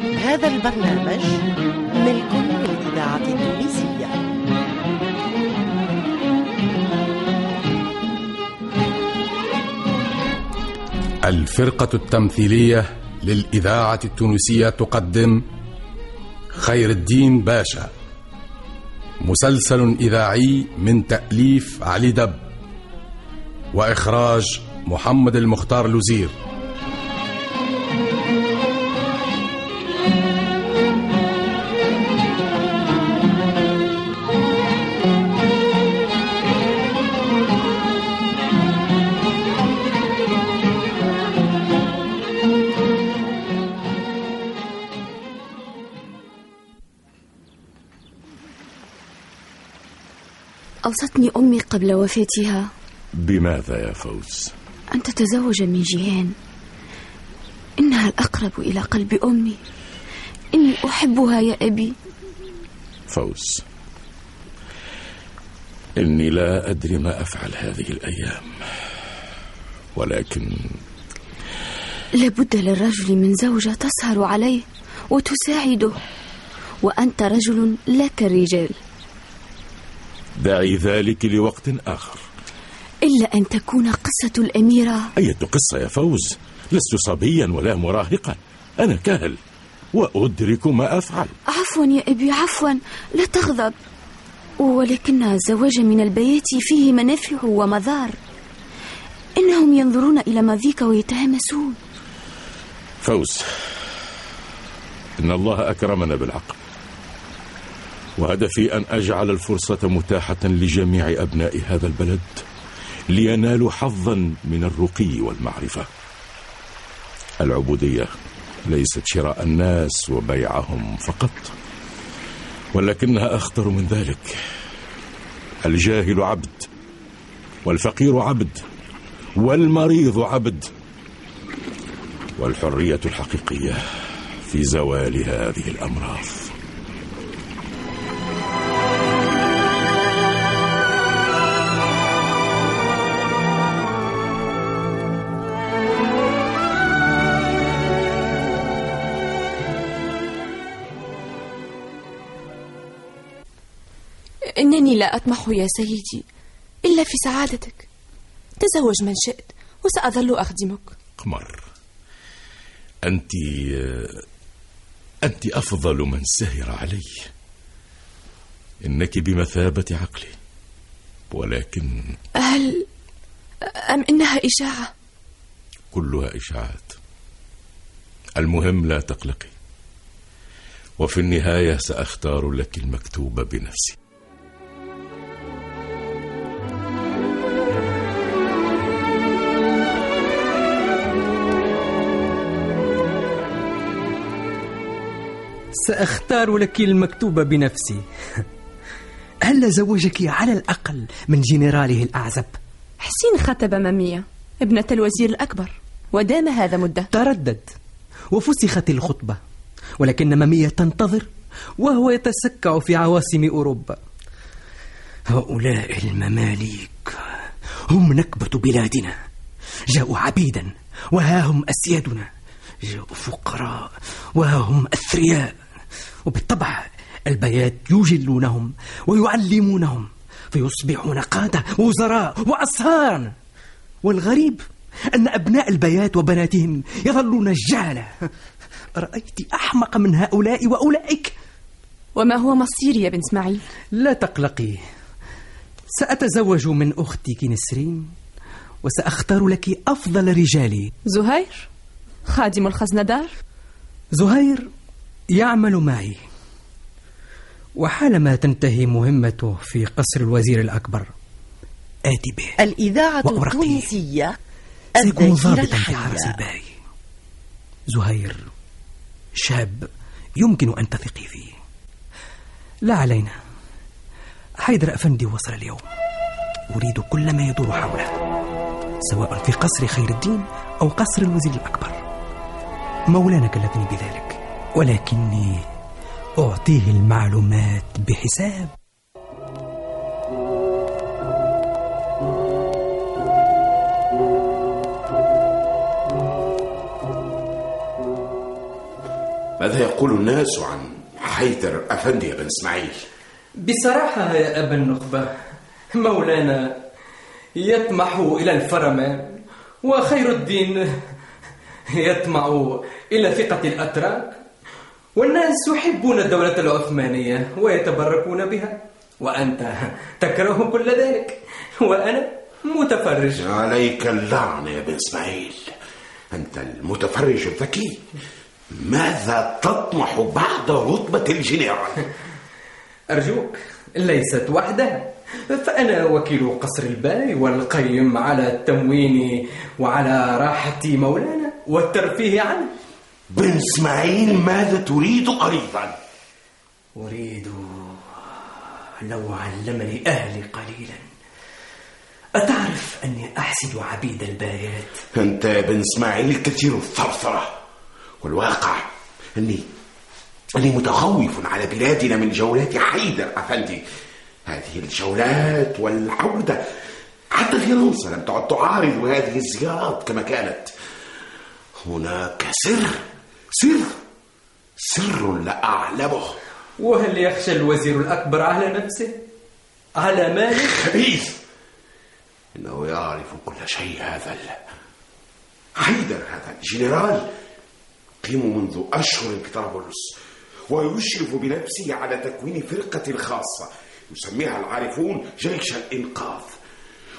هذا البرنامج ملك للإذاعة التونسية. الفرقة التمثيلية للإذاعة التونسية تقدم خير الدين باشا. مسلسل إذاعي من تأليف علي دب. وإخراج محمد المختار لوزير. أوصتني أمي قبل وفاتها. بماذا يا فوز؟ أن تتزوج من جيهان. إنها الأقرب إلى قلب أمي. إني أحبها يا أبي. فوز إني لا أدري ما أفعل هذه الأيام. ولكن لابد للرجل من زوجة تسهر عليه وتساعده. وأنت رجل لا كالرجال. دعي ذلك لوقت آخر. إلا أن تكون قصة الأميرة. أية قصة يا فوز؟ لست صبيا ولا مراهقا. أنا كاهل وأدرك ما أفعل. عفوا يا أبي عفوا. لا تغضب. ولكن الزواج من البيات فيه منافع ومضار. إنهم ينظرون إلى ماضيك ويتهمسون. فوز إن الله أكرمنا بالعقل وهدفي أن أجعل الفرصة متاحة لجميع أبناء هذا البلد لينالوا حظا من الرقي والمعرفة. العبودية ليست شراء الناس وبيعهم فقط ولكنها أخطر من ذلك. الجاهل عبد والفقير عبد والمريض عبد والحرية الحقيقية في زوال هذه الأمراض. إنني لا أطمح يا سيدي. إلا في سعادتك. تزوج من شئت وسأظل أخدمك. قمر. أنت أنت أفضل من سهر علي. إنك بمثابة عقلي. ولكن هل أم إنها إشاعة؟ كلها إشاعات. المهم لا تقلقي. وفي النهاية سأختار لك المكتوب بنفسي. سأختار لك المكتوب بنفسي. هل زوجك على الأقل من جنراله الأعزب؟ حسين خطب ممية ابنة الوزير الأكبر ودام هذا مدة. تردد وفسخت الخطبة ولكن ممية تنتظر وهو يتسكع في عواصم أوروبا. هؤلاء المماليك هم نكبة بلادنا. جاءوا عبيدا وها هم أسيادنا. فقراء وها هم أثرياء. وبالطبع البيات يجلونهم ويعلمونهم فيصبحون قادة وزراء وأصهار والغريب أن أبناء البيات وبناتهم يظلون جهلة رأيت أحمق من هؤلاء وأولئك. وما هو مصيري يا بن إسماعيل؟ لا تقلقي. سأتزوج من أختك نسرين وسأختار لك أفضل رجالي. زهير؟ خادم الخزندار؟ زهير يعمل معي. وحالما تنتهي مهمته في قصر الوزير الأكبر آتي به. الإذاعة. التونسية سيكون ضابطا في حرس الباي زهير شاب يمكن أن تثقي فيه. لا علينا. حيدر أفندي وصل اليوم. أريد كل ما يدور حوله سواء في قصر خير الدين أو قصر الوزير الأكبر. مولانا كلفني بذلك. ولكني أعطيه المعلومات بحساب. ماذا يقول الناس عن حيدر أفندي يا بن إسماعيل؟ بصراحة يا أبا النخبة مولانا يطمح إلى الفرمان وخير الدين يطمع إلى ثقة الأتراك والناس يحبون الدولة العثمانية ويتبركون بها. وأنت تكره كل ذلك وأنا متفرج. عليك اللعنة يا بن إسماعيل. أنت المتفرج الذكي. ماذا تطمح بعد رتبة الجنرال؟ أرجوك ليست وحدها فأنا وكيل قصر الباي والقيم على التموين وعلى راحة مولانا. والترفيه عنه بن إسماعيل ماذا تريد أيضا؟ أريد لو علمني أهلي قليلا. أتعرف أني أحسد عبيد البايات؟ أنت يا بن إسماعيل كثير الثرثرة والواقع أني أني متخوف على بلادنا من جولات حيدر أفندي. هذه الجولات والعودة حتى فرنسا لم تعد تعارض هذه الزيارات كما كانت. هناك سر. سر. سر لا أعلمه وهل يخشى الوزير الأكبر على نفسه؟ على ماله؟ خبيث. إنه يعرف كل شيء هذا ال... حيدر هذا الجنرال. قيم منذ أشهر بطرابلس ويشرف بنفسه على تكوين فرقة خاصة يسميها العارفون جيش الإنقاذ.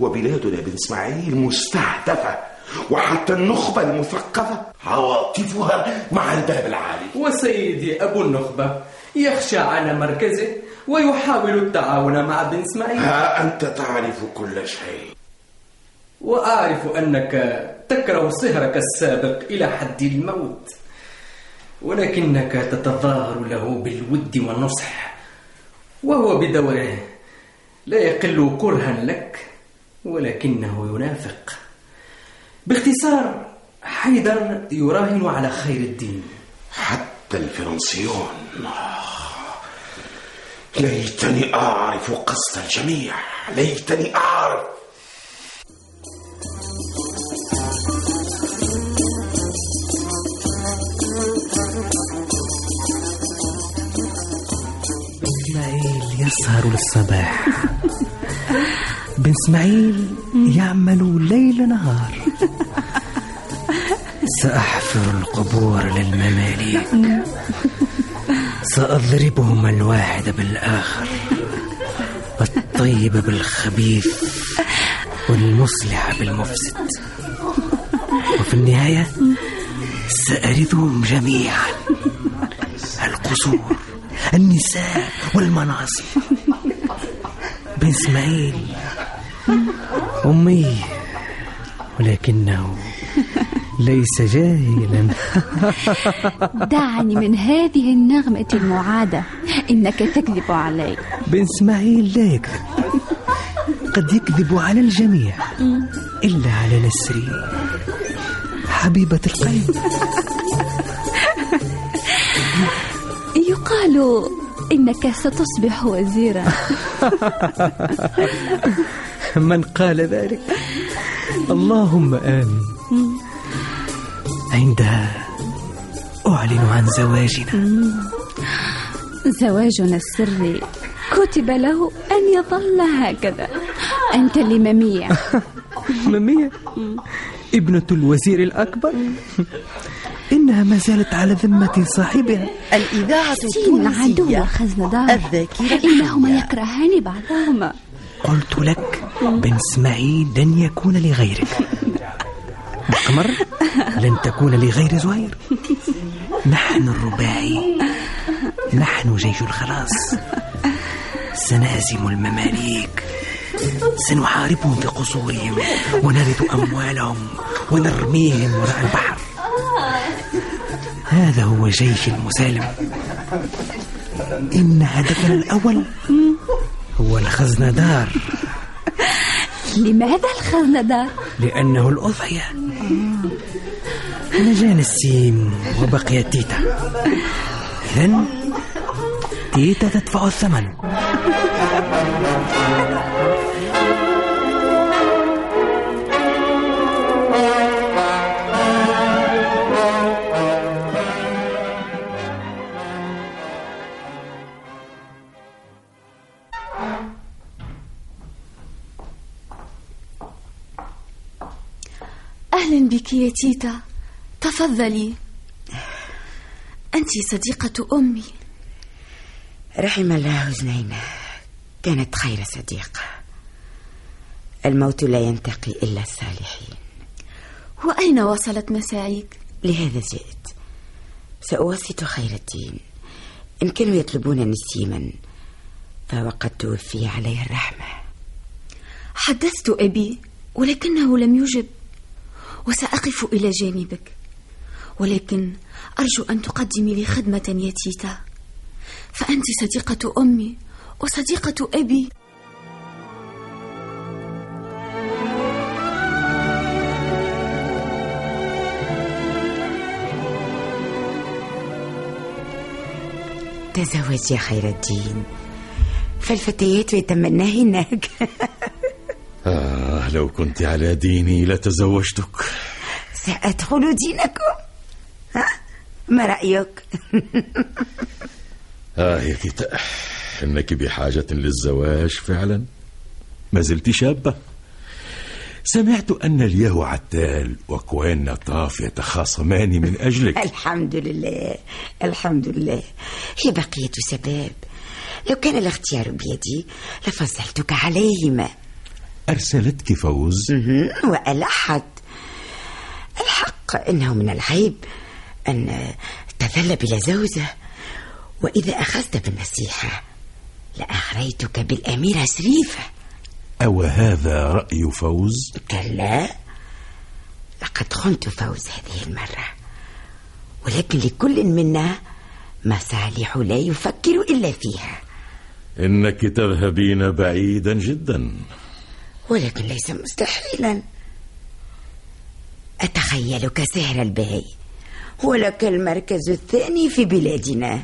وبلادنا بن إسماعيل مستهدفة. وحتى النخبة المثقفة عواطفها مع الباب العالي. وسيدي أبو النخبة يخشى على مركزه ويحاول التعاون مع بن إسماعيل. ها أنت تعرف كل شيء. وأعرف أنك تكره صهرك السابق إلى حد الموت ولكنك تتظاهر له بالود والنصح وهو بدوره لا يقل كرها لك ولكنه ينافق. باختصار حيدر يراهن على خير الدين. حتى الفرنسيون. ليتني أعرف قصد الجميع. ليتني أعرف. إسماعيل يسهر للصباح. بن إسماعيل يعمل ليل نهار. سأحفر القبور للمماليك. سأضربهم الواحد بالآخر. الطيب بالخبيث والمصلح بالمفسد. وفي النهاية سأرثهم جميعا. القصور النساء والمناصب. بن اسماعيل أمي ولكنه ليس جاهلا. دعني من هذه النغمة المعادة. إنك تكذب علي. بن إسماعيل لا يكذب قد يكذب على الجميع إلا على نسري. حبيبة القلب. يقال إنك ستصبح وزيرا. من قال ذلك. اللهم آمين. عندها أعلن عن زواجنا. زواجنا السري كتب له أن يظل هكذا. أنت لمميع ممية ابنة الوزير الأكبر؟ إنها ما زالت على ذمة صاحبها. الإذاعة سين عدو التونسية خزندار الذاكرة إنهما. يكرهان بعضهما. قلت لك بن اسماعيل لن يكون لغيرك. القمر لن تكون لغير زهير. نحن الرباعي. نحن جيش الخلاص. سنهزم المماليك. سنحاربهم في قصورهم ونرث أموالهم ونرميهم وراء البحر. هذا هو جيش المسالم. إن هدفنا الأول هو الخزندار لماذا الخزندار؟ لأنه الأضحية. نجانا السيم وبقي تيتا. إذن تيتا تدفع الثمن. أهلا بك يا تيتا. تفضلي. أنت صديقة أمي. رحم الله زنينة كانت خير صديقة. الموت لا ينتقي إلا الصالحين. وأين وصلت مساعيك؟ لهذا جئت. سأوسط خير الدين. إن كانوا يطلبون نسيما فهو قد توفي عليه الرحمة. حدثت أبي ولكنه لم يجب. وسأقف إلى جانبك. ولكن أرجو أن تقدمي لي خدمة يا تيتا فأنت صديقة أمي وصديقة أبي. تزوج يا خير الدين. فالفتيات يتمناهنك آه. لو كنت على ديني لتزوجتك. سأدخل دينكم ها؟ ما رأيك؟ آه يا تيتا إنك بحاجة للزواج فعلا؟ ما زلت شابة. سمعت أن اليهو عتال وكوين نطاف يتخاصمان من أجلك. الحمد لله الحمد لله. هي بقية شباب لو كان الاختيار بيدي لفضلتك عليهما. أرسلتك فوز. وألحت الحق إنه من العيب أن تظل بلا زوجة وإذا أخذت بالنصيحة لأغريتك بالأميرة شريفة. أو هذا رأي فوز؟ كلا لقد خنت فوز هذه المرة ولكن لكل منا مصالح لا يفكر إلا فيها. إنك تذهبين بعيدا جدا. ولكن ليس مستحيلا. أتخيلك سهر البهي. ولك المركز الثاني في بلادنا.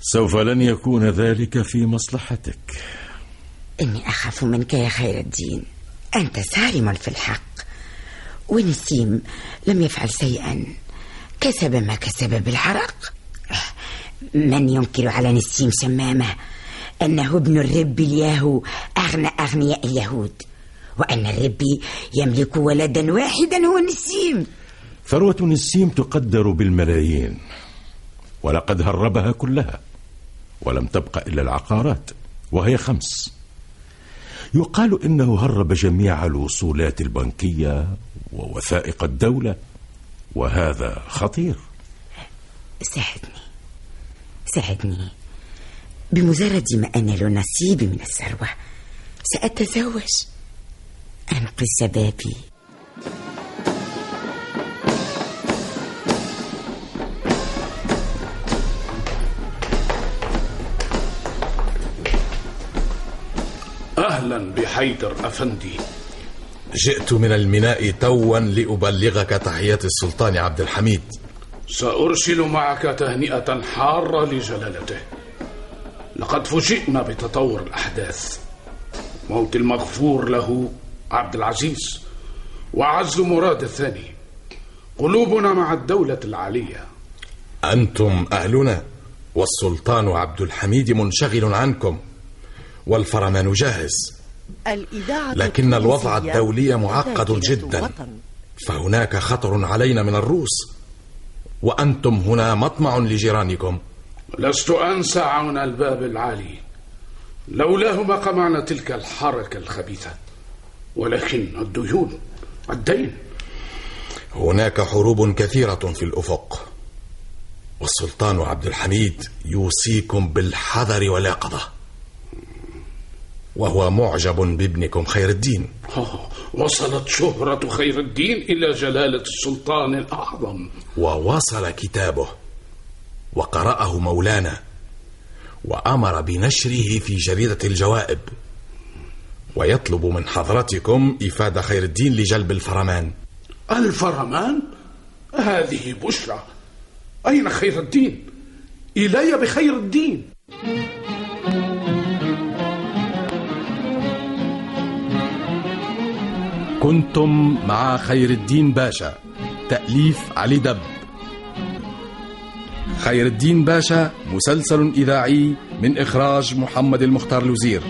سوف لن يكون ذلك في مصلحتك. إني أخاف منك يا خير الدين. أنت صارم في الحق. ونسيم لم يفعل شيئا. كسب ما كسب بالحرق. من ينكر على نسيم شمامة؟ أنه ابن الرب الياهو أغنى أغنياء اليهود وأن الرب يملك ولدا واحدا هو نسيم. ثروة نسيم تقدر بالملايين ولقد هربها كلها ولم تبق إلا العقارات وهي خمس. يقال إنه هرب جميع الوصولات البنكية ووثائق الدولة وهذا خطير. ساعدني ساعدني. بمجرد ما أنال نصيبي من الثروة سأتزوج. أنقذ شبابي أهلا بحيدر أفندي. جئت من الميناء توا لأبلغك تحيات السلطان عبد الحميد. سأرسل معك تهنئة حارة لجلالته. لقد فوجئنا بتطور الأحداث. موت المغفور له عبد العزيز وعزل مراد الثاني. قلوبنا مع الدولة العالية. أنتم أهلنا والسلطان عبد الحميد منشغل عنكم والفرمان جاهز الإذاعة لكن الوضع الدولي معقد جدا. فهناك خطر علينا من الروس. وأنتم هنا مطمع لجيرانكم. لست أنسى عون الباب العالي. لولاه ما قمعنا تلك الحركة الخبيثة ولكن الديون الدين. هناك حروب كثيرة في الأفق والسلطان عبد الحميد يوصيكم بالحذر واليقظة. وهو معجب بابنكم خير الدين. آه، وصلت شهرة خير الدين إلى جلالة السلطان الأعظم. ووصل كتابه وقرأه مولانا وأمر بنشره في جريدة الجوائب. ويطلب من حضرتكم إفادة خير الدين لجلب الفرمان. الفرمان؟ هذه بشرى. أين خير الدين؟ إلي بخير الدين. كنتم مع خير الدين باشا. تأليف علي دب. خير الدين باشا مسلسل إذاعي من إخراج محمد المختار لوزير